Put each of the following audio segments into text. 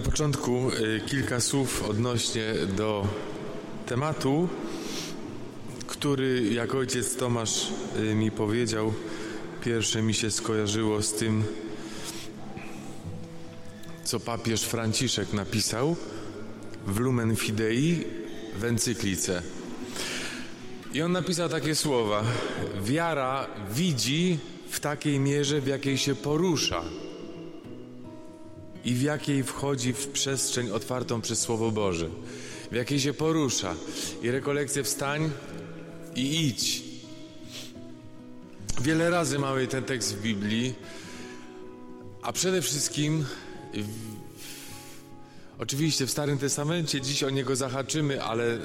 Na początku y, kilka słów odnośnie do tematu, który, jak ojciec Tomasz y, mi powiedział, pierwsze mi się skojarzyło z tym, co papież Franciszek napisał w Lumen Fidei w encyklice. I on napisał takie słowa: Wiara widzi w takiej mierze, w jakiej się porusza i w jakiej wchodzi w przestrzeń otwartą przez Słowo Boże, w jakiej się porusza. I rekolekcję wstań i idź. Wiele razy mamy ten tekst w Biblii, a przede wszystkim w, oczywiście w Starym Testamencie dziś o niego zahaczymy, ale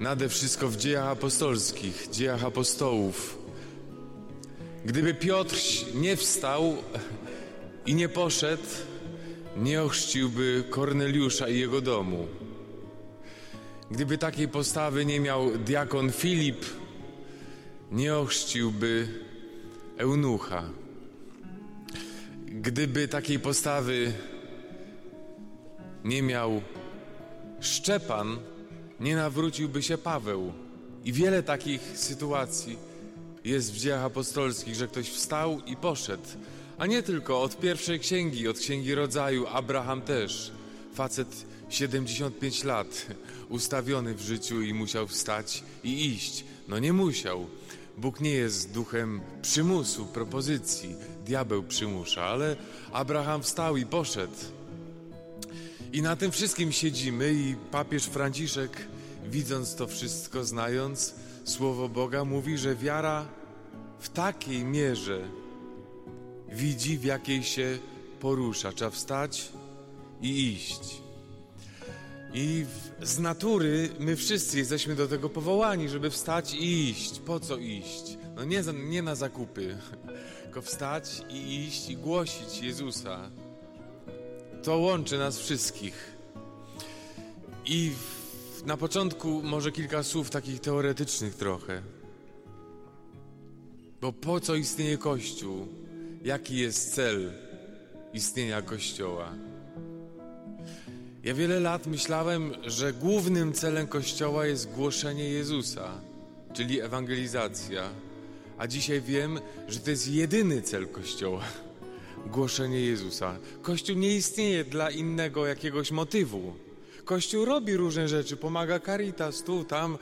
nade wszystko w dziejach apostolskich, dziejach apostołów. Gdyby Piotr nie wstał i nie poszedł, nie ochrzciłby Korneliusza i jego domu. Gdyby takiej postawy nie miał diakon Filip, nie ochrzciłby eunucha. Gdyby takiej postawy nie miał Szczepan, nie nawróciłby się Paweł. I wiele takich sytuacji jest w dziejach apostolskich, że ktoś wstał i poszedł, a nie tylko od pierwszej księgi, od księgi rodzaju, Abraham też. Facet 75 lat, ustawiony w życiu i musiał wstać i iść. No nie musiał. Bóg nie jest duchem przymusu, propozycji. Diabeł przymusza, ale Abraham wstał i poszedł. I na tym wszystkim siedzimy i papież Franciszek, widząc to wszystko, znając Słowo Boga, mówi, że wiara w takiej mierze widzi, w jakiej się porusza. Trzeba wstać i iść. I z natury my wszyscy jesteśmy do tego powołani, żeby wstać i iść. Po co iść? No nie, nie na zakupy, tylko wstać i iść i głosić Jezusa. To łączy nas wszystkich. I na początku może kilka słów takich teoretycznych trochę. Bo po co istnieje Kościół? Jaki jest cel istnienia Kościoła? Ja wiele lat myślałem, że głównym celem Kościoła jest głoszenie Jezusa, czyli ewangelizacja. A dzisiaj wiem, że to jest jedyny cel Kościoła głoszenie Jezusa. Kościół nie istnieje dla innego jakiegoś motywu. Kościół robi różne rzeczy, pomaga Caritas tu, tam,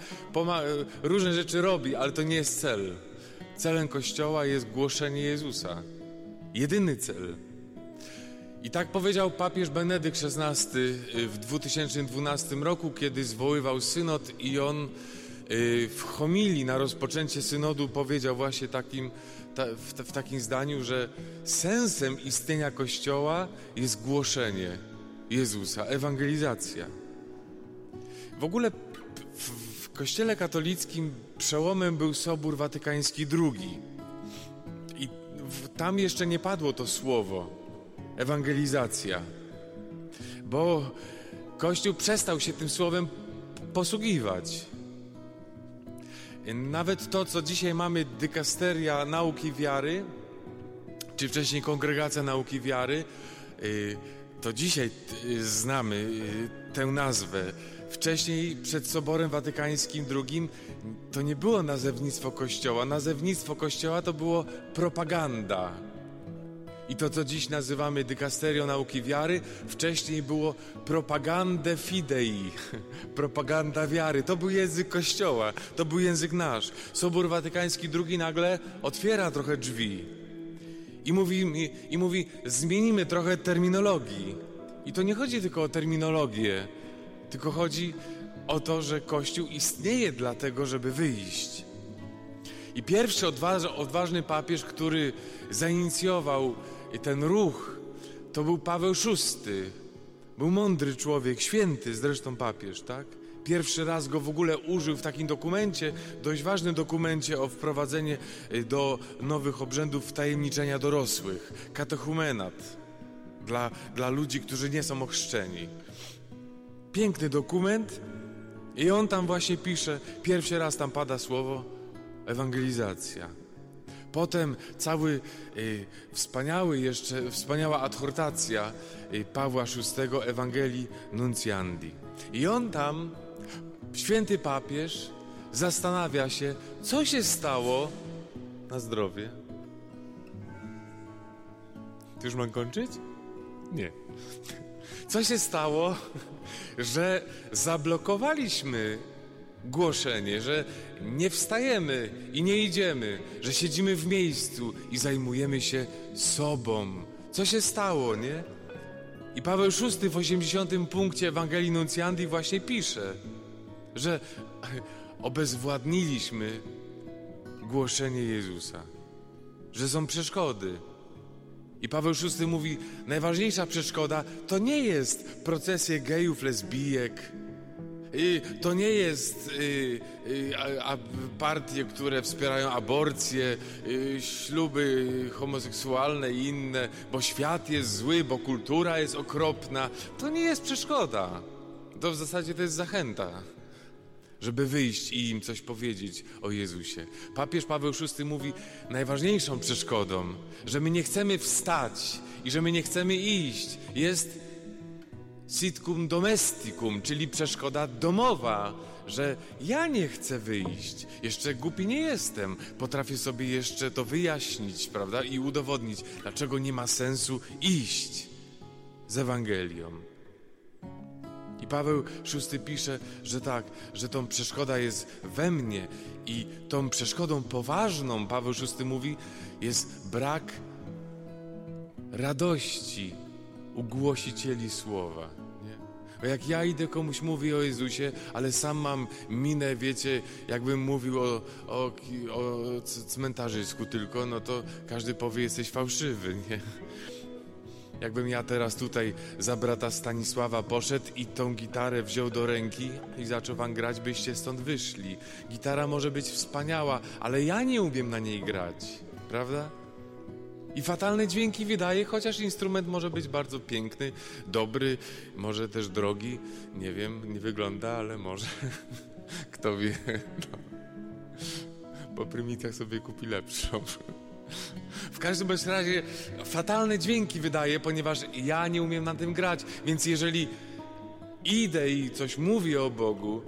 różne rzeczy robi, ale to nie jest cel. Celem Kościoła jest głoszenie Jezusa. Jedyny cel. I tak powiedział papież Benedykt XVI w 2012 roku, kiedy zwoływał synod i on y, w homilii na rozpoczęcie synodu powiedział właśnie takim, ta, w, w takim zdaniu, że sensem istnienia Kościoła jest głoszenie Jezusa, ewangelizacja. W ogóle w, w Kościele katolickim przełomem był Sobór Watykański II. Tam jeszcze nie padło to słowo ewangelizacja, bo Kościół przestał się tym słowem posługiwać. Nawet to, co dzisiaj mamy dykasteria nauki wiary, czy wcześniej kongregacja nauki wiary, y, to dzisiaj y, znamy y, tę nazwę. Wcześniej przed Soborem Watykańskim II to nie było nazewnictwo Kościoła. Nazewnictwo Kościoła to było propaganda. I to, co dziś nazywamy dykasterio nauki wiary, wcześniej było propagandę fidei, propaganda wiary. To był język Kościoła, to był język nasz. Sobór Watykański II nagle otwiera trochę drzwi i mówi, i, i mówi zmienimy trochę terminologii. I to nie chodzi tylko o terminologię, tylko chodzi o to, że Kościół istnieje dlatego, żeby wyjść. I pierwszy odważny papież, który zainicjował ten ruch, to był Paweł VI. Był mądry człowiek, święty zresztą papież, tak? Pierwszy raz go w ogóle użył w takim dokumencie, dość ważnym dokumencie o wprowadzenie y, do nowych obrzędów wtajemniczenia dorosłych. Katechumenat dla, dla ludzi, którzy nie są ochrzczeni. Piękny dokument i on tam właśnie pisze, pierwszy raz tam pada słowo ewangelizacja. Potem cały y, wspaniały jeszcze, wspaniała adhortacja y, Pawła VI Ewangelii Nuncjandi. I on tam, święty papież, zastanawia się, co się stało na zdrowie. Ty już mam kończyć? Nie. Co się stało, że zablokowaliśmy głoszenie, że nie wstajemy i nie idziemy, że siedzimy w miejscu i zajmujemy się sobą. Co się stało, nie? I Paweł VI w 80 punkcie Ewangelii Nuncjandi właśnie pisze, że obezwładniliśmy głoszenie Jezusa, że są przeszkody. I Paweł VI mówi, najważniejsza przeszkoda to nie jest procesje gejów, lesbijek, i to nie jest y, y, a, partie, które wspierają aborcję, y, śluby homoseksualne i inne, bo świat jest zły, bo kultura jest okropna. To nie jest przeszkoda. To w zasadzie to jest zachęta, żeby wyjść i im coś powiedzieć o Jezusie. Papież Paweł VI mówi, najważniejszą przeszkodą, że my nie chcemy wstać i że my nie chcemy iść, jest sitcum domesticum, czyli przeszkoda domowa, że ja nie chcę wyjść, jeszcze głupi nie jestem, potrafię sobie jeszcze to wyjaśnić, prawda, i udowodnić, dlaczego nie ma sensu iść z Ewangelią. I Paweł VI pisze, że tak, że tą przeszkoda jest we mnie i tą przeszkodą poważną, Paweł VI mówi, jest brak radości u głosicieli słowa. Bo jak ja idę komuś mówię o Jezusie, ale sam mam minę, wiecie, jakbym mówił o, o, o cmentarzysku tylko, no to każdy powie, jesteś fałszywy, nie? Jakbym ja teraz tutaj za brata Stanisława poszedł i tą gitarę wziął do ręki i zaczął wam grać, byście stąd wyszli. Gitara może być wspaniała, ale ja nie umiem na niej grać, prawda? I fatalne dźwięki wydaje, chociaż instrument może być bardzo piękny, dobry, może też drogi. Nie wiem, nie wygląda, ale może. Kto wie. No. Po prymitach sobie kupi lepszą. W każdym razie fatalne dźwięki wydaje, ponieważ ja nie umiem na tym grać, więc jeżeli idę i coś mówię o Bogu,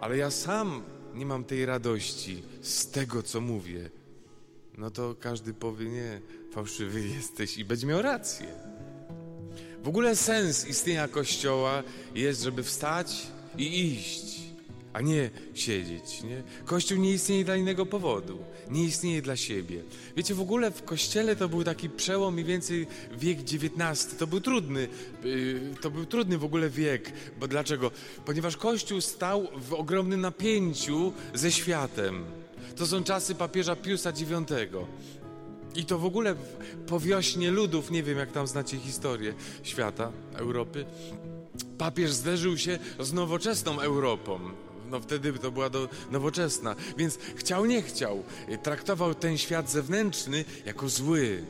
ale ja sam nie mam tej radości z tego, co mówię, no to każdy powie nie, fałszywy jesteś i będzie miał rację. W ogóle sens istnienia Kościoła jest, żeby wstać i iść, a nie siedzieć. Nie? Kościół nie istnieje dla innego powodu, nie istnieje dla siebie. Wiecie, w ogóle w Kościele to był taki przełom mniej więcej wiek XIX. To był trudny, y, to był trudny w ogóle wiek. Bo dlaczego? Ponieważ Kościół stał w ogromnym napięciu ze światem. To są czasy papieża Piusa IX. I to w ogóle po wiośnie ludów, nie wiem jak tam znacie historię świata, Europy, papież zderzył się z nowoczesną Europą. No wtedy to była do, nowoczesna, więc chciał, nie chciał. Traktował ten świat zewnętrzny jako zły,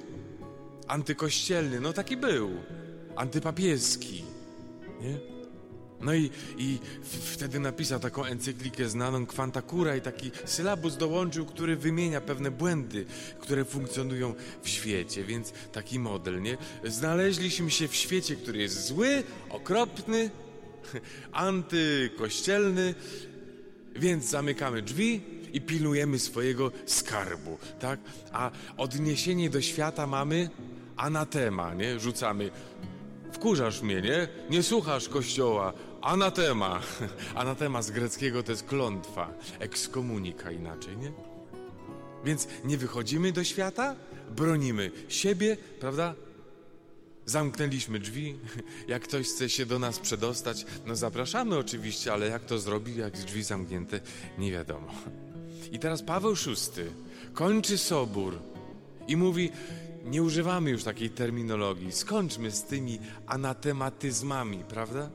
antykościelny, no taki był, antypapieski, nie? No i, i wtedy napisał taką encyklikę znaną Quanta Cura i taki sylabus dołączył, który wymienia pewne błędy, które funkcjonują w świecie, więc taki model, nie? Znaleźliśmy się w świecie, który jest zły, okropny, antykościelny, więc zamykamy drzwi i pilnujemy swojego skarbu, tak? A odniesienie do świata mamy anatema, nie? Rzucamy wkurzasz mnie, nie? Nie słuchasz kościoła, Anatema. Anatema z greckiego to jest klątwa, ekskomunika inaczej, nie? Więc nie wychodzimy do świata, bronimy siebie, prawda? Zamknęliśmy drzwi. Jak ktoś chce się do nas przedostać, no zapraszamy oczywiście, ale jak to zrobi, jak drzwi zamknięte, nie wiadomo. I teraz Paweł VI kończy sobór i mówi: Nie używamy już takiej terminologii, skończmy z tymi anatematyzmami, prawda?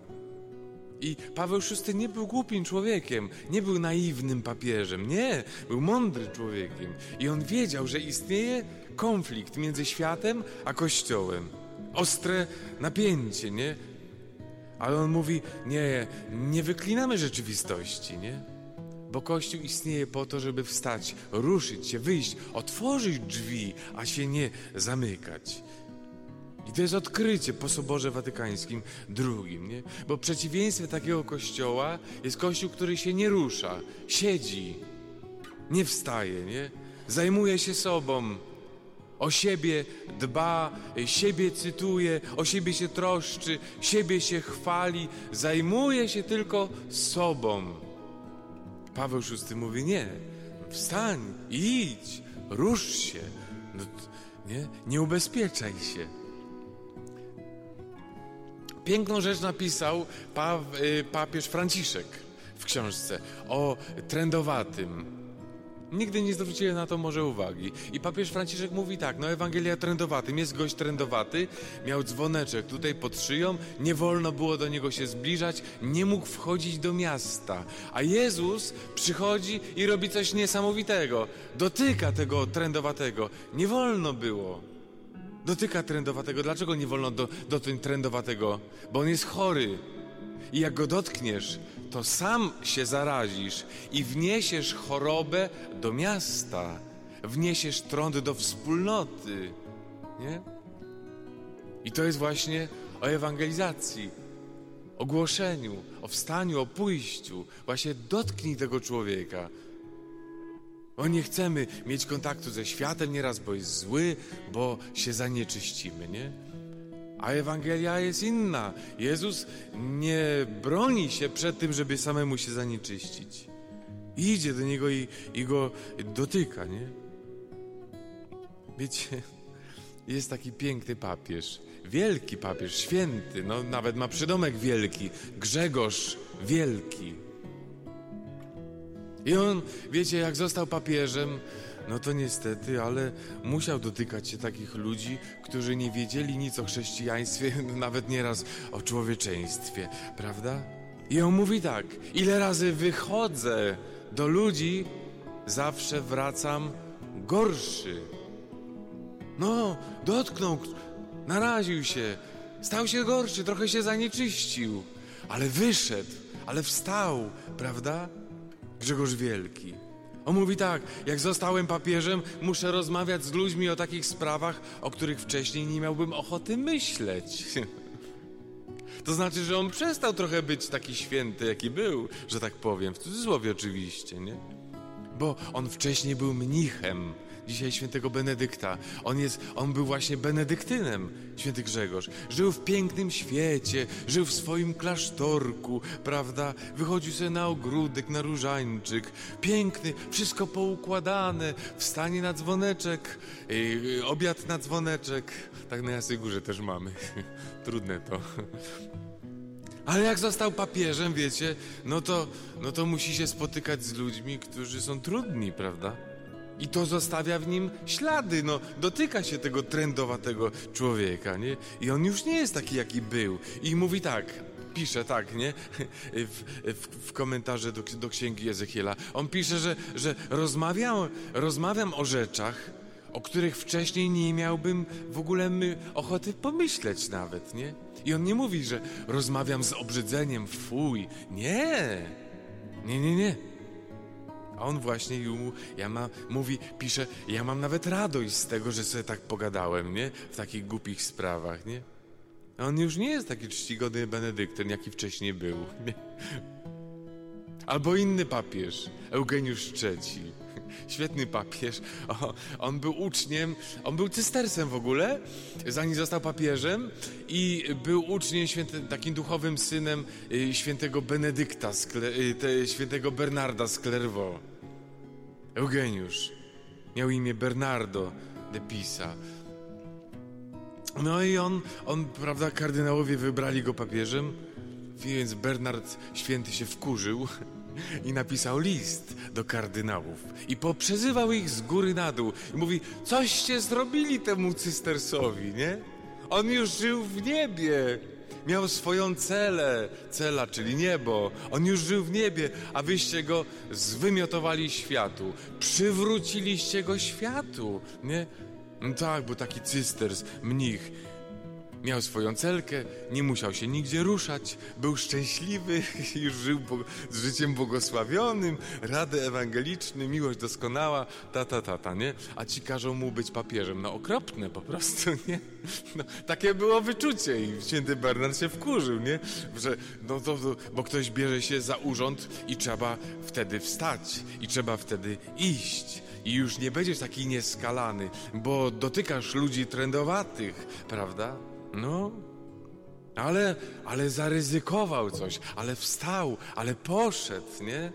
I Paweł VI nie był głupim człowiekiem, nie był naiwnym papieżem, nie, był mądrym człowiekiem. I on wiedział, że istnieje konflikt między światem a Kościołem. Ostre napięcie, nie? Ale on mówi, nie, nie wyklinamy rzeczywistości, nie? Bo Kościół istnieje po to, żeby wstać, ruszyć się, wyjść, otworzyć drzwi, a się nie zamykać. I to jest odkrycie po Soborze Watykańskim II, nie? Bo przeciwieństwem takiego kościoła jest kościół, który się nie rusza, siedzi, nie wstaje, nie? Zajmuje się sobą, o siebie dba, siebie cytuje, o siebie się troszczy, siebie się chwali, zajmuje się tylko sobą. Paweł VI mówi: Nie, wstań, idź, rusz się, no, nie, nie ubezpieczaj się. Piękną rzecz napisał y, papież Franciszek w książce o trendowatym. Nigdy nie zwróciłem na to może uwagi. I papież Franciszek mówi tak, no Ewangelia trendowatym, jest gość trendowaty, miał dzwoneczek tutaj pod szyją, nie wolno było do niego się zbliżać, nie mógł wchodzić do miasta. A Jezus przychodzi i robi coś niesamowitego. Dotyka tego trendowatego. Nie wolno było. Dotyka trendowatego. Dlaczego nie wolno do, dotyć trendowatego? Bo on jest chory. I jak go dotkniesz, to sam się zarazisz i wniesiesz chorobę do miasta, wniesiesz trąd do wspólnoty. Nie? I to jest właśnie o ewangelizacji, o głoszeniu, o wstaniu, o pójściu. Właśnie dotknij tego człowieka. Bo nie chcemy mieć kontaktu ze światem nieraz, bo jest zły, bo się zanieczyścimy, nie? A Ewangelia jest inna. Jezus nie broni się przed tym, żeby samemu się zanieczyścić. Idzie do niego i, i go dotyka, nie? Wiecie, jest taki piękny papież, wielki papież, święty, no nawet ma przydomek wielki, Grzegorz Wielki. I on, wiecie, jak został papieżem, no to niestety, ale musiał dotykać się takich ludzi, którzy nie wiedzieli nic o chrześcijaństwie, nawet nieraz o człowieczeństwie, prawda? I on mówi tak: ile razy wychodzę do ludzi, zawsze wracam gorszy. No, dotknął, naraził się, stał się gorszy, trochę się zanieczyścił, ale wyszedł, ale wstał, prawda? Grzegorz Wielki. On mówi tak, jak zostałem papieżem, muszę rozmawiać z ludźmi o takich sprawach, o których wcześniej nie miałbym ochoty myśleć. To znaczy, że on przestał trochę być taki święty, jaki był, że tak powiem, w cudzysłowie oczywiście, nie? Bo on wcześniej był mnichem, dzisiaj świętego Benedykta. On, jest, on był właśnie benedyktynem, święty Grzegorz. Żył w pięknym świecie, żył w swoim klasztorku, prawda? Wychodził sobie na ogródek, na różańczyk. Piękny, wszystko poukładane, wstanie na dzwoneczek, yy, obiad na dzwoneczek. Tak na Jasej Górze też mamy. Trudne to. Ale jak został papieżem, wiecie, no to, no to musi się spotykać z ludźmi, którzy są trudni, prawda? I to zostawia w nim ślady, no, dotyka się tego trendowatego człowieka, nie? I on już nie jest taki, jaki był. I mówi tak, pisze tak, nie? W, w, w komentarze do, do księgi Ezechiela. On pisze, że, że rozmawiam, rozmawiam o rzeczach, o których wcześniej nie miałbym w ogóle my ochoty pomyśleć nawet, nie? I on nie mówi, że rozmawiam z obrzydzeniem, fuj. Nie! Nie, nie, nie. A on właśnie mu, ja ma, mówi, pisze, ja mam nawet radość z tego, że sobie tak pogadałem, nie? W takich głupich sprawach, nie? A on już nie jest taki czcigodny Benedykten, jaki wcześniej był. Nie? Albo inny papież, Eugeniusz III. Świetny papież. O, on był uczniem, on był cystersem w ogóle, zanim został papieżem i był uczniem, święty, takim duchowym synem y, świętego Benedykta, y, świętego Bernarda z. Eugeniusz. Miał imię Bernardo de Pisa. No i on, on, prawda, kardynałowie wybrali go papieżem, więc Bernard święty się wkurzył i napisał list do kardynałów i poprzezywał ich z góry na dół i mówi, coście zrobili temu cystersowi, nie? On już żył w niebie, miał swoją celę, cela, czyli niebo. On już żył w niebie, a wyście go zwymiotowali światu. Przywróciliście go światu, nie? No tak, bo taki cysters, mnich, Miał swoją celkę, nie musiał się nigdzie ruszać, był szczęśliwy, już żył bo, z życiem błogosławionym, rady ewangeliczny, miłość doskonała, ta, ta, ta, ta, nie? A ci każą mu być papieżem. No okropne po prostu, nie? No, takie było wyczucie i święty Bernard się wkurzył, nie? Że, no to, bo ktoś bierze się za urząd i trzeba wtedy wstać i trzeba wtedy iść i już nie będziesz taki nieskalany, bo dotykasz ludzi trendowatych, prawda? No, ale, ale zaryzykował coś, ale wstał, ale poszedł, nie?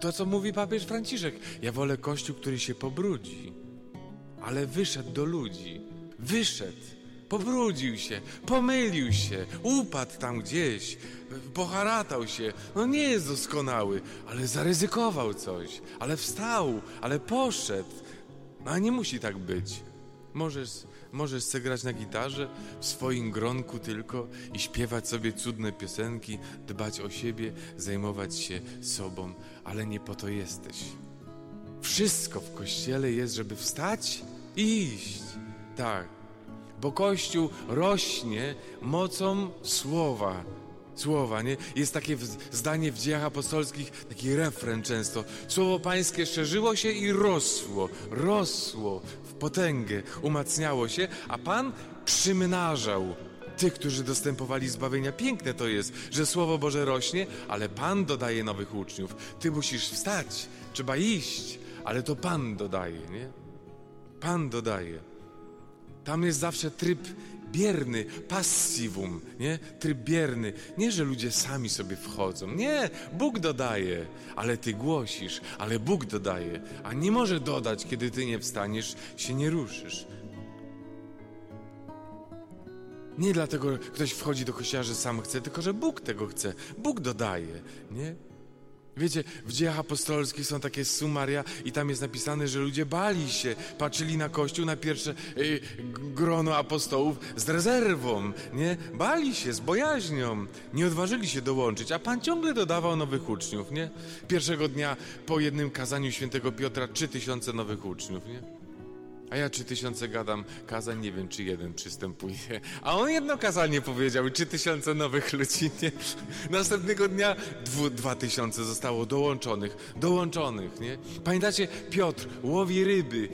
To, co mówi papież Franciszek. Ja wolę kościół, który się pobrudzi, ale wyszedł do ludzi. Wyszedł, pobrudził się, pomylił się, upadł tam gdzieś, poharatał się. No nie jest doskonały, ale zaryzykował coś, ale wstał, ale poszedł. A nie musi tak być. Możesz Możesz sobie grać na gitarze w swoim gronku tylko i śpiewać sobie cudne piosenki, dbać o siebie, zajmować się sobą, ale nie po to jesteś. Wszystko w kościele jest, żeby wstać i iść. Tak, bo Kościół rośnie mocą słowa. Słowa, nie? Jest takie zdanie w dziejach apostolskich, taki refren często. Słowo Pańskie szerzyło się i rosło, rosło potęgę, umacniało się, a Pan przymnażał tych, którzy dostępowali zbawienia. Piękne to jest, że Słowo Boże rośnie, ale Pan dodaje nowych uczniów. Ty musisz wstać, trzeba iść, ale to Pan dodaje, nie? Pan dodaje. Tam jest zawsze tryb bierny, passivum, nie? Tryb bierny. Nie, że ludzie sami sobie wchodzą. Nie, Bóg dodaje, ale ty głosisz, ale Bóg dodaje. A nie może dodać, kiedy ty nie wstaniesz, się nie ruszysz. Nie dlatego ktoś wchodzi do kościoła, że sam chce, tylko że Bóg tego chce. Bóg dodaje, nie? Wiecie, w dziejach apostolskich są takie sumaria i tam jest napisane, że ludzie bali się, patrzyli na Kościół, na pierwsze y, grono apostołów z rezerwą, nie? Bali się, z bojaźnią, nie odważyli się dołączyć, a Pan ciągle dodawał nowych uczniów, nie? Pierwszego dnia po jednym kazaniu świętego Piotra trzy tysiące nowych uczniów, nie? A ja trzy tysiące gadam kazań, nie wiem czy jeden przystępuje. A on jedno kazanie powiedział, trzy tysiące nowych ludzi, nie? Następnego dnia dwa tysiące zostało dołączonych, dołączonych, nie? Pamiętacie, Piotr łowi ryby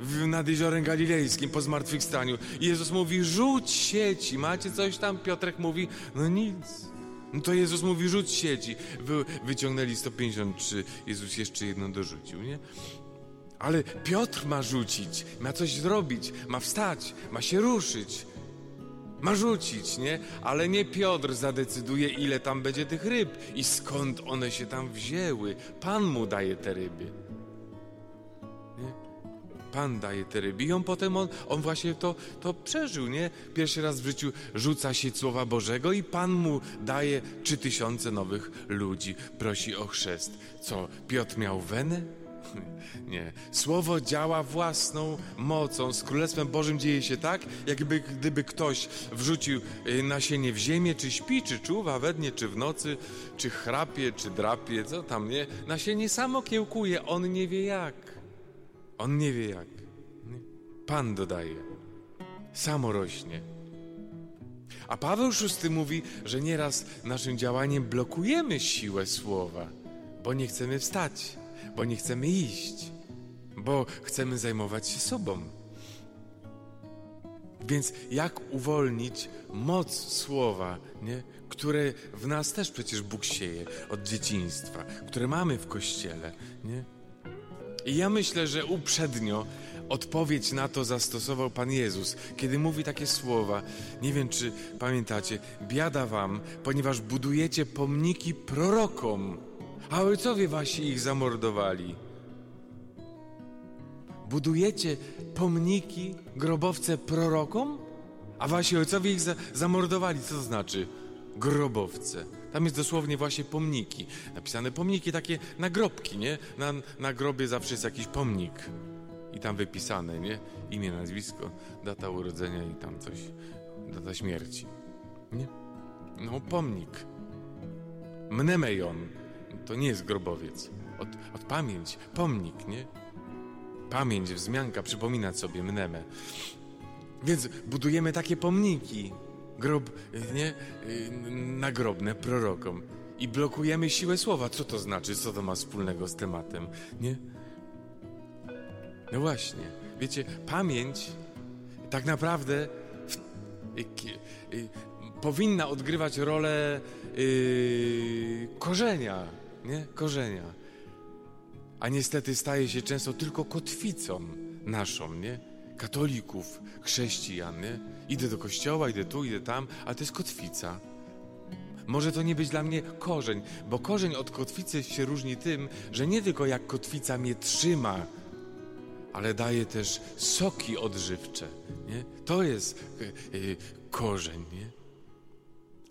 w, nad jeziorem galilejskim po zmartwychwstaniu. I Jezus mówi, rzuć sieci. Macie coś tam? Piotrek mówi, no nic. No to Jezus mówi, rzuć sieci. Wy, wyciągnęli 153, Jezus jeszcze jedną dorzucił, nie? Ale Piotr ma rzucić, ma coś zrobić, ma wstać, ma się ruszyć. Ma rzucić, nie? Ale nie Piotr zadecyduje, ile tam będzie tych ryb i skąd one się tam wzięły. Pan mu daje te ryby. Nie? Pan daje te ryby i on potem, on, on właśnie to, to przeżył, nie? Pierwszy raz w życiu rzuca się Słowa Bożego i Pan mu daje trzy tysiące nowych ludzi. Prosi o chrzest. Co, Piotr miał wenę? Nie. Słowo działa własną mocą. Z Królestwem Bożym dzieje się tak, jakby gdyby ktoś wrzucił y, nasienie w ziemię, czy śpi, czy czuwa we dnie, czy w nocy, czy chrapie, czy drapie, co tam, nie? Nasienie samo kiełkuje, on nie wie jak. On nie wie jak. Pan dodaje. Samo rośnie. A Paweł VI mówi, że nieraz naszym działaniem blokujemy siłę słowa, bo nie chcemy wstać bo nie chcemy iść, bo chcemy zajmować się sobą. Więc jak uwolnić moc słowa, nie? które w nas też przecież Bóg sieje od dzieciństwa, które mamy w kościele. Nie? I ja myślę, że uprzednio odpowiedź na to zastosował Pan Jezus, kiedy mówi takie słowa. Nie wiem, czy pamiętacie. Biada wam, ponieważ budujecie pomniki prorokom a ojcowie wasi ich zamordowali. Budujecie pomniki, grobowce prorokom, a wasi ojcowie ich za zamordowali. Co to znaczy? Grobowce. Tam jest dosłownie właśnie pomniki. Napisane pomniki, takie nagrobki, nie? Na, na grobie zawsze jest jakiś pomnik. I tam wypisane, nie? Imię, nazwisko, data urodzenia i tam coś, data śmierci. Nie? No, pomnik. Mnemejon to nie jest grobowiec. Od, od pamięć, pomnik, nie? Pamięć, wzmianka, przypominać sobie mnemę. Więc budujemy takie pomniki grob, nie, nagrobne prorokom i blokujemy siłę słowa. Co to znaczy? Co to ma wspólnego z tematem? Nie? No właśnie. Wiecie, pamięć tak naprawdę w, y, y, powinna odgrywać rolę y, korzenia, nie? Korzenia. A niestety staje się często tylko kotwicą naszą, nie? Katolików, chrześcijan, nie? Idę do kościoła, idę tu, idę tam, ale to jest kotwica. Może to nie być dla mnie korzeń, bo korzeń od kotwicy się różni tym, że nie tylko jak kotwica mnie trzyma, ale daje też soki odżywcze. Nie? To jest yy, korzeń. Nie?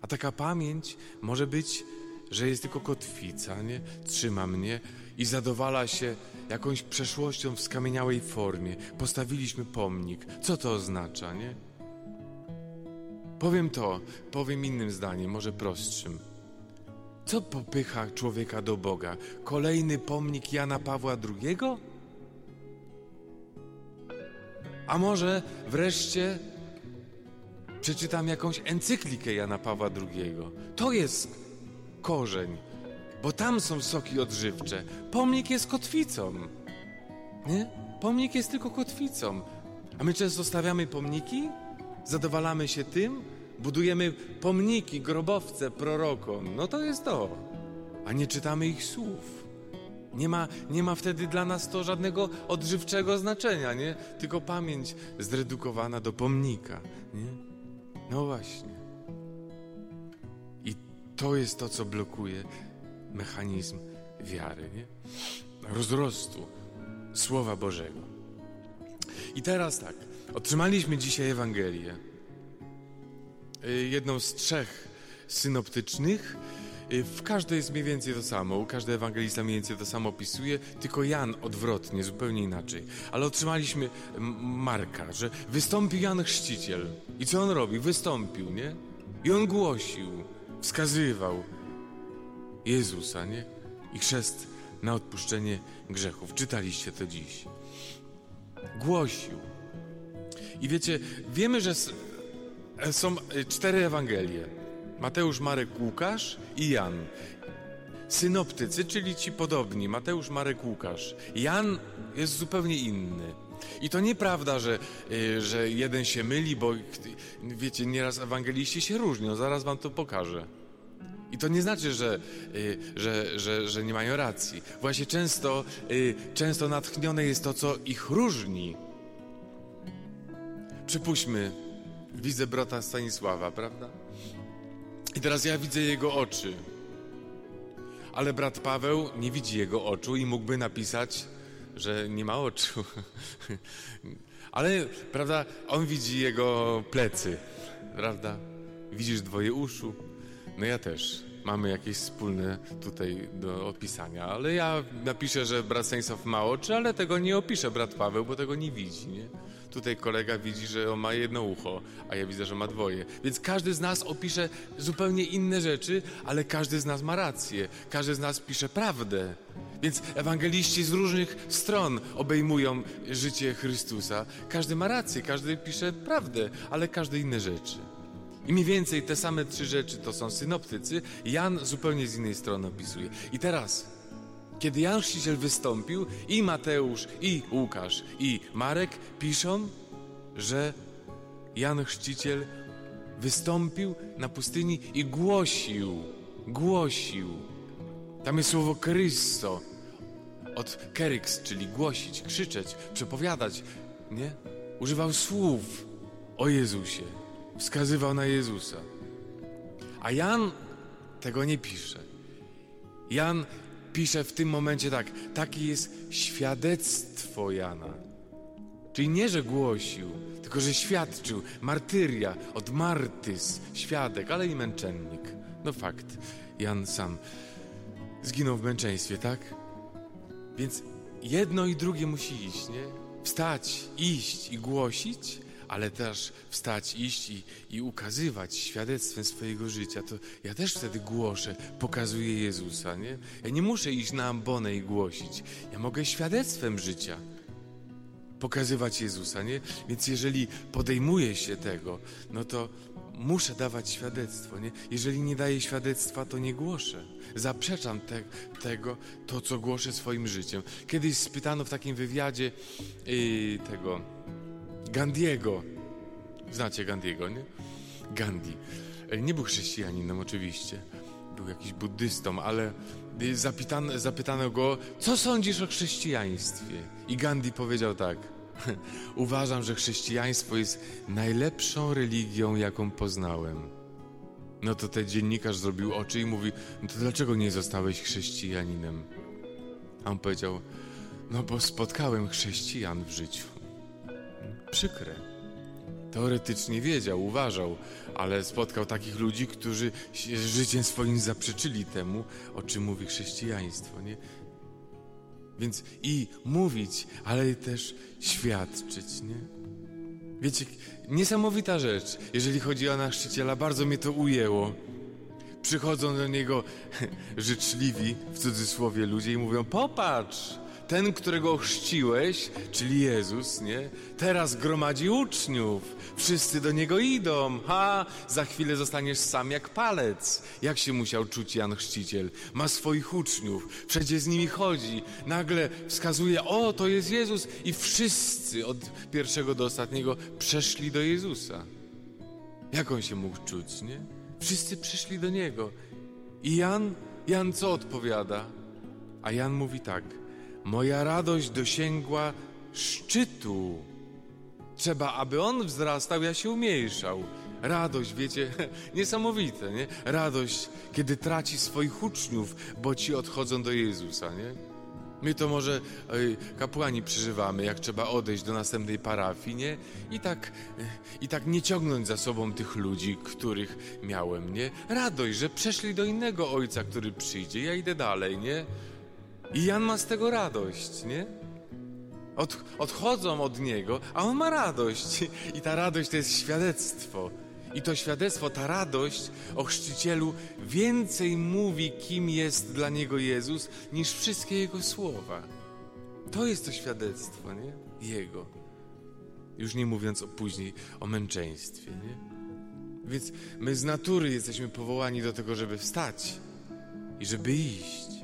A taka pamięć może być, że jest tylko kotwica, nie? trzyma mnie i zadowala się jakąś przeszłością w skamieniałej formie. Postawiliśmy pomnik. Co to oznacza, nie? Powiem to, powiem innym zdaniem, może prostszym. Co popycha człowieka do Boga? Kolejny pomnik Jana Pawła II? A może wreszcie przeczytam jakąś encyklikę Jana Pawła II? To jest korzeń, bo tam są soki odżywcze. Pomnik jest kotwicą. Nie? Pomnik jest tylko kotwicą. A my często stawiamy pomniki, zadowalamy się tym, budujemy pomniki, grobowce prorokom. No to jest to. A nie czytamy ich słów. Nie ma, nie ma wtedy dla nas to żadnego odżywczego znaczenia, nie? Tylko pamięć zredukowana do pomnika, nie? No właśnie. To jest to, co blokuje mechanizm wiary, nie? Rozrostu Słowa Bożego. I teraz tak, otrzymaliśmy dzisiaj Ewangelię. Y, jedną z trzech synoptycznych. Y, w każdej jest mniej więcej to samo, każdy ewangelista mniej więcej to samo opisuje, tylko Jan odwrotnie, zupełnie inaczej. Ale otrzymaliśmy Marka, że wystąpił Jan Chrzciciel. I co on robi? Wystąpił, nie? I on głosił, wskazywał Jezusa, nie? I chrzest na odpuszczenie grzechów. Czytaliście to dziś. Głosił. I wiecie, wiemy, że są e, cztery Ewangelie. Mateusz, Marek, Łukasz i Jan. Synoptycy, czyli ci podobni, Mateusz, Marek, Łukasz. Jan jest zupełnie inny. I to nieprawda, że, e, że jeden się myli, bo wiecie, nieraz ewangeliści się różnią, zaraz wam to pokażę. I to nie znaczy, że, e, że, że, że nie mają racji. Właśnie często, często natchnione jest to, co ich różni. Przypuśćmy, widzę brata Stanisława, prawda? I teraz ja widzę jego oczy. Ale brat Paweł nie widzi jego oczu i mógłby napisać, że nie ma oczu. Ale, prawda, on widzi jego plecy, prawda? Widzisz dwoje uszu. No ja też. Mamy jakieś wspólne tutaj do opisania, ale ja napiszę, że brat Stanisław ma oczy, ale tego nie opisze brat Paweł, bo tego nie widzi, nie? Tutaj kolega widzi, że on ma jedno ucho, a ja widzę, że ma dwoje. Więc każdy z nas opisze zupełnie inne rzeczy, ale każdy z nas ma rację. Każdy z nas pisze prawdę. Więc ewangeliści z różnych stron obejmują życie Chrystusa. Każdy ma rację, każdy pisze prawdę, ale każdy inne rzeczy. I mniej więcej te same trzy rzeczy to są synoptycy. Jan zupełnie z innej strony opisuje. I teraz kiedy Jan Chrzciciel wystąpił, i Mateusz, i Łukasz, i Marek piszą, że Jan Chrzciciel wystąpił na pustyni i głosił, głosił. Tam jest słowo Krysto, od keryks, czyli głosić, krzyczeć, przepowiadać, nie? Używał słów o Jezusie, wskazywał na Jezusa. A Jan tego nie pisze. Jan pisze w tym momencie tak, takie jest świadectwo Jana. Czyli nie, że głosił, tylko że świadczył. Martyria, od martys, świadek, ale i męczennik. No fakt, Jan sam zginął w męczeństwie, tak? Więc jedno i drugie musi iść, nie? Wstać, iść i głosić, ale też wstać, iść i, i ukazywać świadectwem swojego życia, to ja też wtedy głoszę, pokazuję Jezusa, nie? Ja nie muszę iść na ambonę i głosić. Ja mogę świadectwem życia pokazywać Jezusa, nie? Więc jeżeli podejmuję się tego, no to muszę dawać świadectwo, nie? Jeżeli nie daję świadectwa, to nie głoszę. Zaprzeczam te, tego, to co głoszę swoim życiem. Kiedyś spytano w takim wywiadzie yy, tego Gandiego. Znacie Gandiego, nie? Gandhi. Nie był chrześcijaninem oczywiście. Był jakiś buddystą, ale zapytano, zapytano go, co sądzisz o chrześcijaństwie? I Gandhi powiedział tak. Uważam, że chrześcijaństwo jest najlepszą religią, jaką poznałem. No to ten dziennikarz zrobił oczy i mówi: No to dlaczego nie zostałeś chrześcijaninem? A on powiedział: No bo spotkałem chrześcijan w życiu. Przykre. Teoretycznie wiedział, uważał, ale spotkał takich ludzi, którzy życiem swoim zaprzeczyli temu, o czym mówi chrześcijaństwo. Nie? Więc i mówić, ale też świadczyć, nie? Wiecie, niesamowita rzecz, jeżeli chodzi o chrzciciela, bardzo mnie to ujęło. Przychodzą do niego życzliwi, w cudzysłowie ludzie i mówią, popatrz, ten, którego chrzciłeś, czyli Jezus, nie? Teraz gromadzi uczniów. Wszyscy do niego idą. Ha, za chwilę zostaniesz sam jak palec. Jak się musiał czuć Jan Chrzciciel? Ma swoich uczniów, wszędzie z nimi chodzi. Nagle wskazuje, o, to jest Jezus i wszyscy od pierwszego do ostatniego przeszli do Jezusa. Jak on się mógł czuć, nie? Wszyscy przyszli do niego. I Jan, Jan co odpowiada? A Jan mówi tak – Moja radość dosięgła szczytu. Trzeba, aby on wzrastał, ja się umniejszał. Radość, wiecie, niesamowite, nie? Radość, kiedy traci swoich uczniów, bo ci odchodzą do Jezusa, nie? My to może kapłani przeżywamy, jak trzeba odejść do następnej parafii, nie? I tak, I tak nie ciągnąć za sobą tych ludzi, których miałem, nie? Radość, że przeszli do innego ojca, który przyjdzie. Ja idę dalej, nie? I Jan ma z tego radość, nie? Od, odchodzą od niego, a on ma radość. I ta radość to jest świadectwo. I to świadectwo, ta radość o chrzcicielu więcej mówi, kim jest dla niego Jezus, niż wszystkie jego słowa. To jest to świadectwo, nie? Jego. Już nie mówiąc o później o męczeństwie, nie? Więc my z natury jesteśmy powołani do tego, żeby wstać i żeby iść.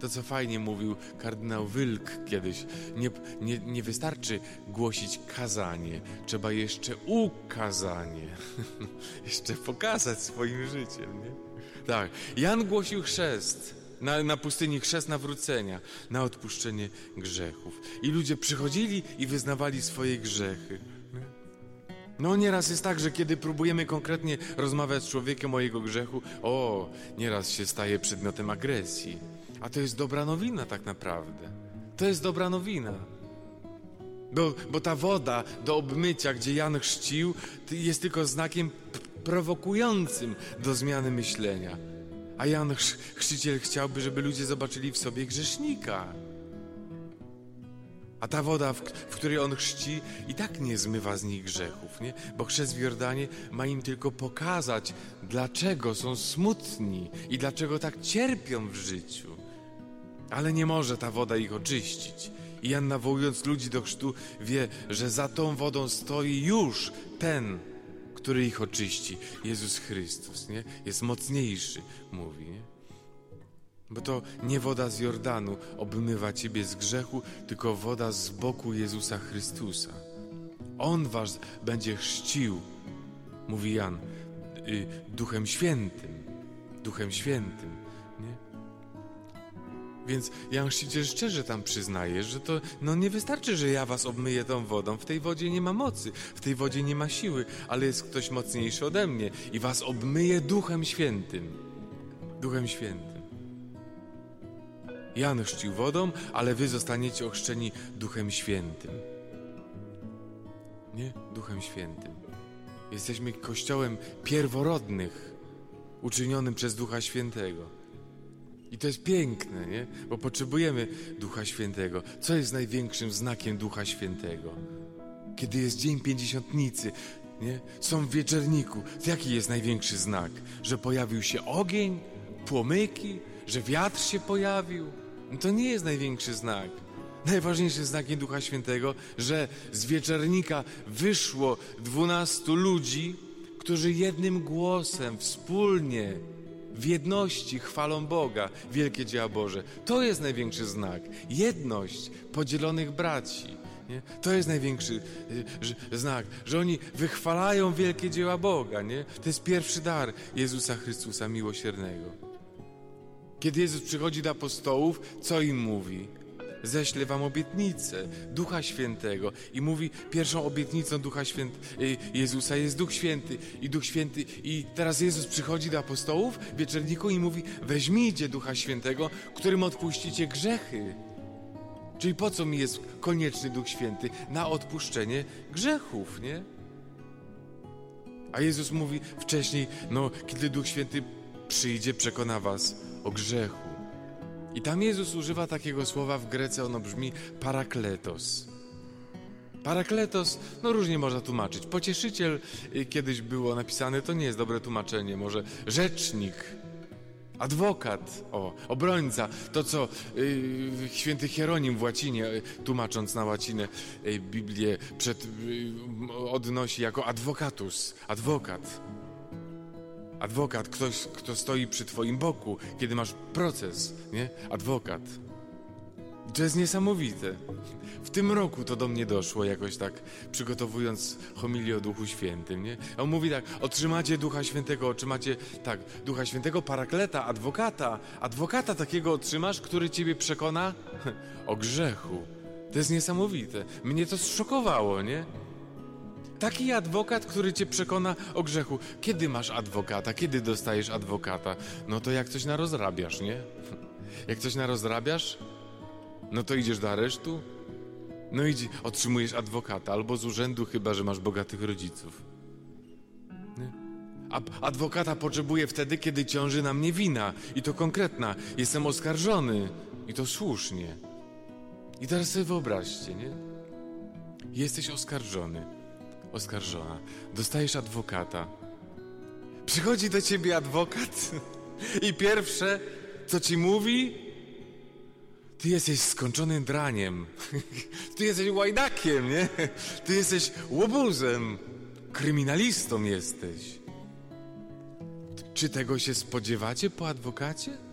To, co fajnie mówił kardynał Wilk kiedyś, nie, nie, nie wystarczy głosić kazanie, trzeba jeszcze ukazanie, jeszcze pokazać swoim życiem, nie? Tak, Jan głosił chrzest, na, na pustyni chrzest nawrócenia, na odpuszczenie grzechów. I ludzie przychodzili i wyznawali swoje grzechy. No nieraz jest tak, że kiedy próbujemy konkretnie rozmawiać z człowiekiem o jego grzechu, o, nieraz się staje przedmiotem agresji. A to jest dobra nowina tak naprawdę. To jest dobra nowina. Bo, bo ta woda do obmycia, gdzie Jan chrzcił, jest tylko znakiem prowokującym do zmiany myślenia. A Jan chrzciciel chciałby, żeby ludzie zobaczyli w sobie grzesznika. A ta woda, w, w, której on chrzci, i tak nie zmywa z nich grzechów, nie? Bo chrzest w Jordanie ma im tylko pokazać, dlaczego są smutni i dlaczego tak cierpią w życiu. Ale nie może ta woda ich oczyścić. I Jan nawołując ludzi do chrztu wie, że za tą wodą stoi już ten, który ich oczyści. Jezus Chrystus, nie? Jest mocniejszy, mówi, nie? Bo to nie woda z Jordanu obmywa ciebie z grzechu, tylko woda z boku Jezusa Chrystusa. On was będzie chrzcił, mówi Jan, y, Duchem Świętym. Duchem Świętym. Więc Jan Chrzciciel szczerze tam przyznaje, że to no nie wystarczy, że ja was obmyję tą wodą. W tej wodzie nie ma mocy, w tej wodzie nie ma siły, ale jest ktoś mocniejszy ode mnie i was obmyje Duchem Świętym. Duchem Świętym. Jan chrzcił wodą, ale wy zostaniecie ochrzczeni Duchem Świętym. Nie? Duchem Świętym. Jesteśmy kościołem pierworodnych, uczynionym przez Ducha Świętego. I to jest piękne, nie? Bo potrzebujemy Ducha Świętego. Co jest największym znakiem Ducha Świętego? Kiedy jest Dzień Pięćdziesiątnicy, nie? Są w wieczerniku. To jaki jest największy znak? Że pojawił się ogień, płomyki, że wiatr się pojawił? No to nie jest największy znak. najważniejsze znaki Ducha Świętego, że z wieczernika wyszło dwunastu ludzi, którzy jednym głosem, wspólnie, w jedności chwalą Boga, wielkie dzieła Boże. To jest największy znak. Jedność podzielonych braci. Nie? To jest największy y, znak, że oni wychwalają wielkie dzieła Boga. Nie? To jest pierwszy dar Jezusa Chrystusa miłosiernego. Kiedy Jezus przychodzi do apostołów, co im mówi? Ześlę wam obietnicę Ducha Świętego. I mówi, pierwszą obietnicą Ducha Święty, y, Jezusa jest Duch Święty. I Duch Święty, i teraz Jezus przychodzi do apostołów w wieczerniku i mówi, weźmijcie Ducha Świętego, którym odpuścicie grzechy. Czyli po co mi jest konieczny Duch Święty? Na odpuszczenie grzechów, nie? A Jezus mówi wcześniej, no, kiedy Duch Święty przyjdzie, przekona was o grzechu. I tam Jezus używa takiego słowa w Grece, ono brzmi parakletos. Parakletos, no różnie można tłumaczyć. Pocieszyciel y, kiedyś było napisane, to nie jest dobre tłumaczenie. Może rzecznik, adwokat, o, obrońca. To, co y, święty Hieronim w łacinie, y, tłumacząc na łacinę Biblię, przed, odnosi jako advocatus, adwokat. Adwokat, ktoś, kto stoi przy twoim boku, kiedy masz proces, nie? Adwokat. To jest niesamowite. W tym roku to do mnie doszło jakoś tak, przygotowując homilię o Duchu Świętym, nie? A on mówi tak, otrzymacie Ducha Świętego, otrzymacie, tak, Ducha Świętego, parakleta, adwokata. Adwokata takiego otrzymasz, który ciebie przekona o grzechu. To jest niesamowite. Mnie to zszokowało, nie? Taki adwokat, który cię przekona o grzechu. Kiedy masz adwokata? Kiedy dostajesz adwokata? No to jak coś narozrabiasz, nie? Jak coś narozrabiasz, no to idziesz do aresztu, no i otrzymujesz adwokata, albo z urzędu, chyba że masz bogatych rodziców. Nie? A adwokata potrzebuję wtedy, kiedy ciąży na mnie wina. I to konkretna. Jestem oskarżony. I to słusznie. I teraz sobie wyobraźcie, nie? Jesteś oskarżony oskarżona. Dostajesz adwokata. Przychodzi do ciebie adwokat i pierwsze, co ci mówi, ty jesteś skończonym draniem. Ty jesteś łajdakiem, nie? Ty jesteś łobuzem. Kryminalistą jesteś. Czy tego się spodziewacie po adwokacie?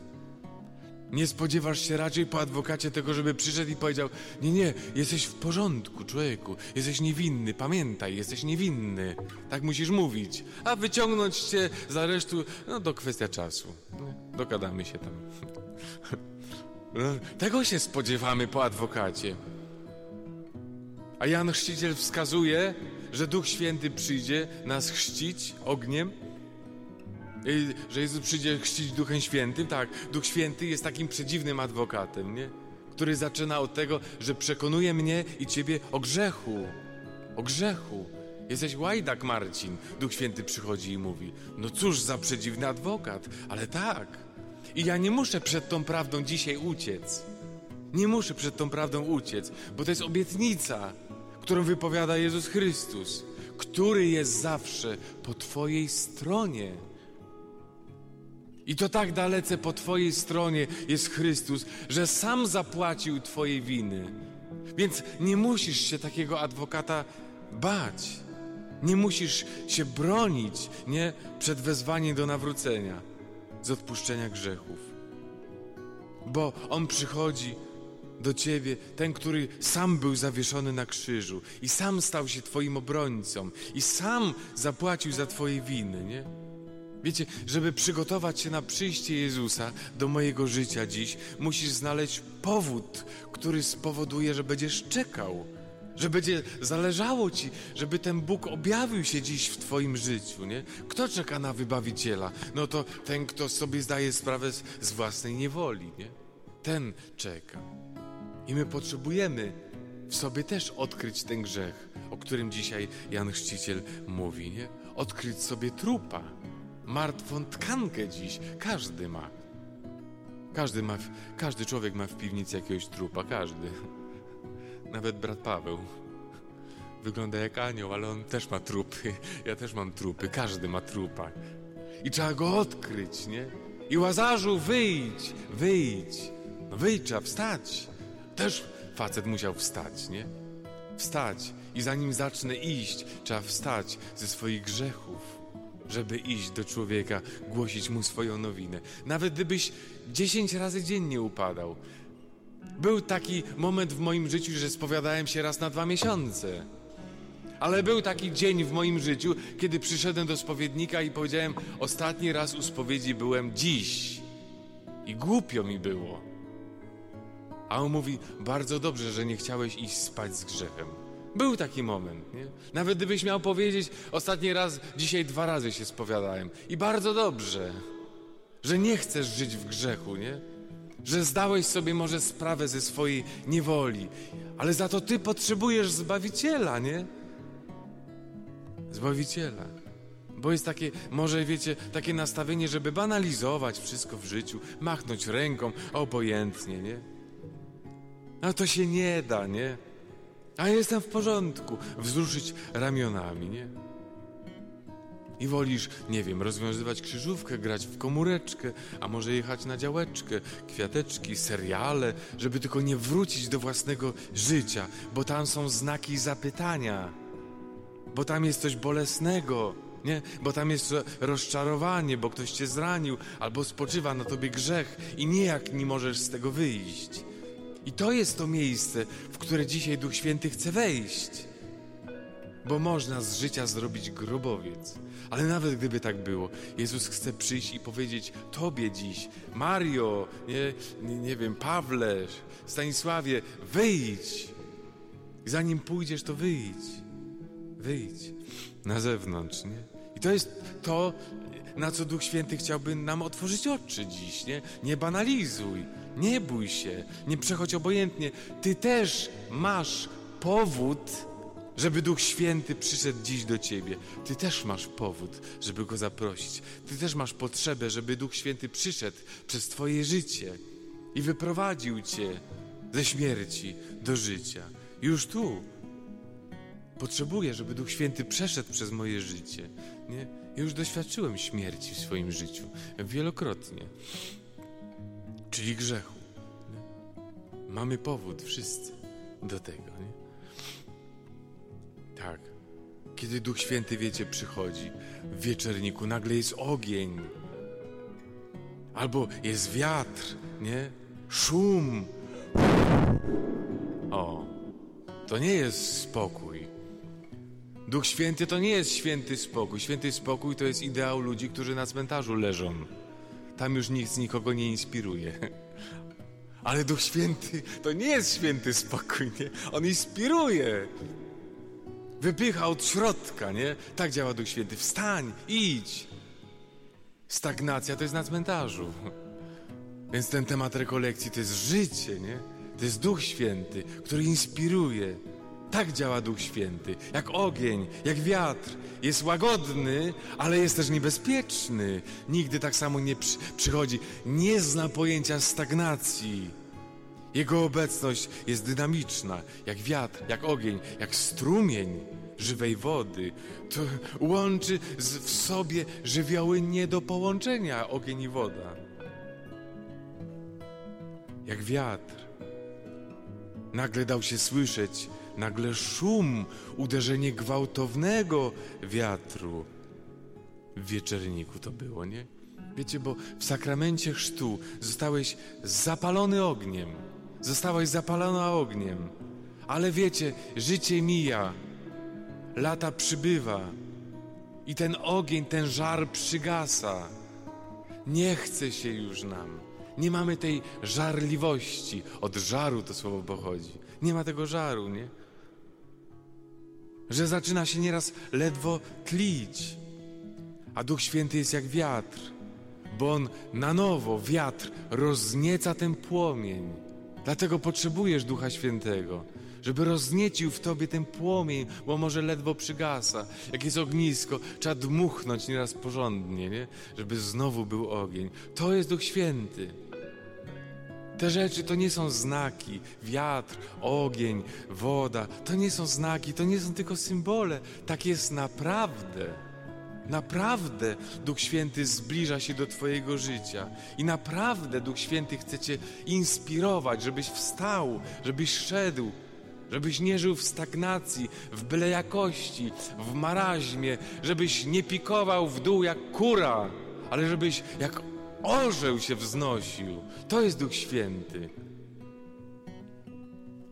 Nie spodziewasz się raczej po adwokacie tego, żeby przyszedł i powiedział: Nie, nie, jesteś w porządku, człowieku, jesteś niewinny, pamiętaj, jesteś niewinny. Tak musisz mówić. A wyciągnąć cię z aresztu, no to kwestia czasu. No, dogadamy się tam. No, tego się spodziewamy po adwokacie. A Jan Chrzciciel wskazuje, że Duch Święty przyjdzie nas chrzcić ogniem że Jezus przyjdzie chrzcić Duchem Świętym, tak, Duch Święty jest takim przedziwnym adwokatem, nie? Który zaczyna od tego, że przekonuje mnie i ciebie o grzechu. O grzechu. Jesteś łajdak, Marcin. Duch Święty przychodzi i mówi: No cóż za przedziwny adwokat, ale tak. I ja nie muszę przed tą prawdą dzisiaj uciec. Nie muszę przed tą prawdą uciec, bo to jest obietnica, którą wypowiada Jezus Chrystus, który jest zawsze po Twojej stronie. I to tak dalece po Twojej stronie jest Chrystus, że sam zapłacił Twojej winy. Więc nie musisz się takiego adwokata bać. Nie musisz się bronić, nie? Przed wezwaniem do nawrócenia, z odpuszczenia grzechów. Bo On przychodzi do Ciebie, ten, który sam był zawieszony na krzyżu i sam stał się Twoim obrońcą i sam zapłacił za Twoje winy, nie? Wiecie, żeby przygotować się na przyjście Jezusa do mojego życia dziś, musisz znaleźć powód, który spowoduje, że będziesz czekał. Że będzie zależało ci, żeby ten Bóg objawił się dziś w Twoim życiu, nie? Kto czeka na wybawiciela? No to ten, kto sobie zdaje sprawę z, z własnej niewoli, nie? Ten czeka. I my potrzebujemy w sobie też odkryć ten grzech, o którym dzisiaj Jan Chrzciciel mówi, nie? Odkryć sobie trupa martwą tkankę dziś. Każdy ma. Każdy ma, każdy człowiek ma w piwnicy jakiegoś trupa, każdy. Nawet brat Paweł. Wygląda jak anioł, ale on też ma trupy. Ja też mam trupy, każdy ma trupa. I trzeba go odkryć, nie? I Łazarzu, wyjdź, wyjdź. No wyjdź, trzeba wstać. Też facet musiał wstać, nie? Wstać i zanim zacznę iść, trzeba wstać ze swoich grzechów, żeby iść do człowieka, głosić mu swoją nowinę. Nawet gdybyś dziesięć razy dziennie upadał. Był taki moment w moim życiu, że spowiadałem się raz na dwa miesiące. Ale był taki dzień w moim życiu, kiedy przyszedłem do spowiednika i powiedziałem: Ostatni raz u spowiedzi byłem dziś. I głupio mi było. A on mówi: Bardzo dobrze, że nie chciałeś iść spać z grzechem. Był taki moment, nie? Nawet gdybyś miał powiedzieć: Ostatni raz, dzisiaj dwa razy się spowiadałem. I bardzo dobrze, że nie chcesz żyć w grzechu, nie? Że zdałeś sobie może sprawę ze swojej niewoli, ale za to ty potrzebujesz zbawiciela, nie? Zbawiciela. Bo jest takie, może wiecie, takie nastawienie, żeby banalizować wszystko w życiu, machnąć ręką obojętnie, nie? No to się nie da, nie? A jestem w porządku, wzruszyć ramionami, nie? I wolisz, nie wiem, rozwiązywać krzyżówkę, grać w komóreczkę, a może jechać na działeczkę, kwiateczki, seriale, żeby tylko nie wrócić do własnego życia, bo tam są znaki zapytania bo tam jest coś bolesnego, nie? Bo tam jest rozczarowanie, bo ktoś cię zranił, albo spoczywa na tobie grzech i nijak nie możesz z tego wyjść. I to jest to miejsce, w które dzisiaj Duch Święty chce wejść. Bo można z życia zrobić grobowiec. Ale nawet gdyby tak było, Jezus chce przyjść i powiedzieć Tobie dziś, Mario, nie, nie, nie wiem, Pawle, Stanisławie, wyjdź. Zanim pójdziesz, to wyjdź. Wyjdź na zewnątrz, nie? I to jest to, na co Duch Święty chciałby nam otworzyć oczy dziś, nie? Nie banalizuj, nie bój się, nie przechodź obojętnie. Ty też masz powód, żeby Duch Święty przyszedł dziś do ciebie. Ty też masz powód, żeby go zaprosić. Ty też masz potrzebę, żeby Duch Święty przyszedł przez twoje życie i wyprowadził cię ze śmierci do życia. Już tu, Potrzebuję, żeby Duch Święty przeszedł przez moje życie. Nie? Już doświadczyłem śmierci w swoim życiu wielokrotnie, czyli grzechu. Nie? Mamy powód wszyscy do tego. Nie? Tak. Kiedy Duch Święty, wiecie, przychodzi w wieczerniku, nagle jest ogień. Albo jest wiatr, nie? Szum. O, to nie jest spokój. Duch Święty to nie jest święty spokój. Święty spokój to jest ideał ludzi, którzy na cmentarzu leżą. Tam już nikt nikogo nie inspiruje. Ale Duch Święty to nie jest święty spokój, nie? On inspiruje. Wypycha od środka, nie? Tak działa Duch Święty. Wstań, idź. Stagnacja to jest na cmentarzu. Więc ten temat rekolekcji to jest życie, nie? To jest Duch Święty, który inspiruje. Tak działa Duch Święty, jak ogień, jak wiatr. Jest łagodny, ale jest też niebezpieczny. Nigdy tak samo nie przy, przychodzi. Nie zna pojęcia stagnacji. Jego obecność jest dynamiczna, jak wiatr, jak ogień, jak strumień żywej wody. To łączy z, w sobie żywioły nie do połączenia ogień i woda. Jak wiatr. Nagle dał się słyszeć nagle szum, uderzenie gwałtownego wiatru. W wieczerniku to było, nie? Wiecie, bo w sakramencie chrztu zostałeś zapalony ogniem. Zostałaś zapalona ogniem. Ale wiecie, życie mija, lata przybywa i ten ogień, ten żar przygasa. Nie chce się już nam. Nie mamy tej żarliwości. Od żaru to słowo pochodzi. Nie ma tego żaru, nie? Że zaczyna się nieraz ledwo tlić. A Duch Święty jest jak wiatr, bo on na nowo, wiatr, roznieca ten płomień. Dlatego potrzebujesz Ducha Świętego, żeby rozniecił w tobie ten płomień, bo może ledwo przygasa. Jak jest ognisko, trzeba dmuchnąć nieraz porządnie, nie? żeby znowu był ogień. To jest Duch Święty. Te rzeczy to nie są znaki. Wiatr, ogień, woda to nie są znaki, to nie są tylko symbole. Tak jest naprawdę. Naprawdę Duch Święty zbliża się do Twojego życia i naprawdę Duch Święty chce Cię inspirować, żebyś wstał, żebyś szedł, żebyś nie żył w stagnacji, w byle jakości, w maraźmie, żebyś nie pikował w dół jak kura, ale żebyś jak orzeł się wznosił. To jest Duch Święty.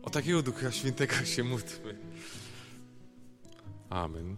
O takiego Ducha Świętego się módlmy. Amen.